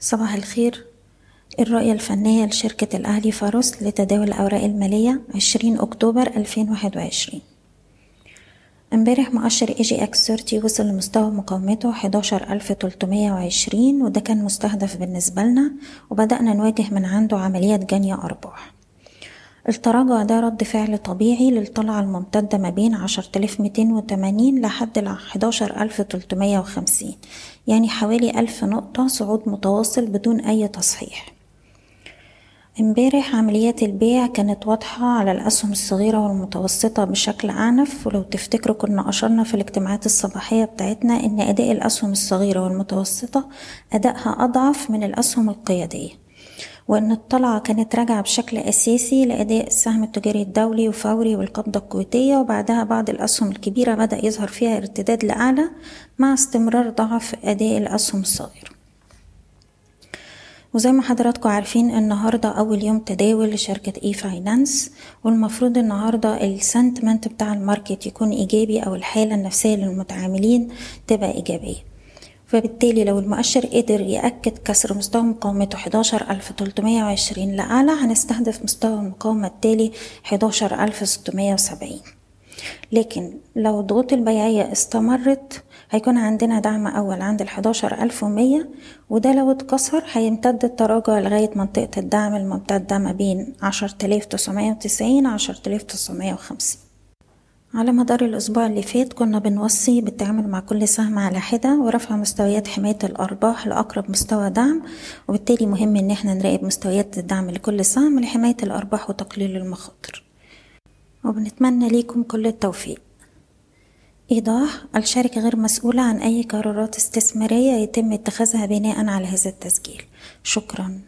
صباح الخير. الرؤية الفنية لشركة الأهلي فاروس لتداول الأوراق المالية عشرين أكتوبر ألفين واحد وعشرين. امبارح مؤشر EGX 30 وصل لمستوى مقاومته حداشر ألف تلتمية وعشرين وده كان مستهدف بالنسبة لنا وبدأنا نواجه من عنده عملية جني أرباح. التراجع ده رد فعل طبيعي للطلعة الممتدة ما بين عشرة آلاف ميتين وتمانين لحد الحداشر ألف تلتمية وخمسين يعني حوالي ألف نقطة صعود متواصل بدون أي تصحيح. امبارح عمليات البيع كانت واضحة على الأسهم الصغيرة والمتوسطة بشكل أعنف ولو تفتكروا كنا أشرنا في الاجتماعات الصباحية بتاعتنا إن أداء الأسهم الصغيرة والمتوسطة أدائها أضعف من الأسهم القيادية. وإن الطلعة كانت راجعة بشكل أساسي لأداء السهم التجاري الدولي وفوري والقبضة الكويتية وبعدها بعض الأسهم الكبيرة بدأ يظهر فيها ارتداد لأعلى مع استمرار ضعف أداء الأسهم الصغيرة وزي ما حضراتكم عارفين النهاردة أول يوم تداول لشركة e-finance والمفروض النهاردة ال sentiment بتاع ال market يكون إيجابي أو الحالة النفسية للمتعاملين تبقى إيجابية. فبالتالي لو المؤشر قدر يأكد كسر مستوى مقاومة 11320 لأعلى هنستهدف مستوى المقاومة التالي 11670 لكن لو ضغوط البيعية استمرت هيكون عندنا دعم أول عند ال 11100 وده لو اتكسر هيمتد التراجع لغاية منطقة الدعم الممتدة ما بين 10990 10950 على مدار الأسبوع اللي فات كنا بنوصي بالتعامل مع كل سهم على حدة ورفع مستويات حماية الأرباح لأقرب مستوى دعم وبالتالي مهم إن إحنا نراقب مستويات الدعم لكل سهم لحماية الأرباح وتقليل المخاطر. وبنتمنى ليكم كل التوفيق. إيضاح الشركة غير مسؤولة عن أي قرارات استثمارية يتم اتخاذها بناء على هذا التسجيل. شكراً.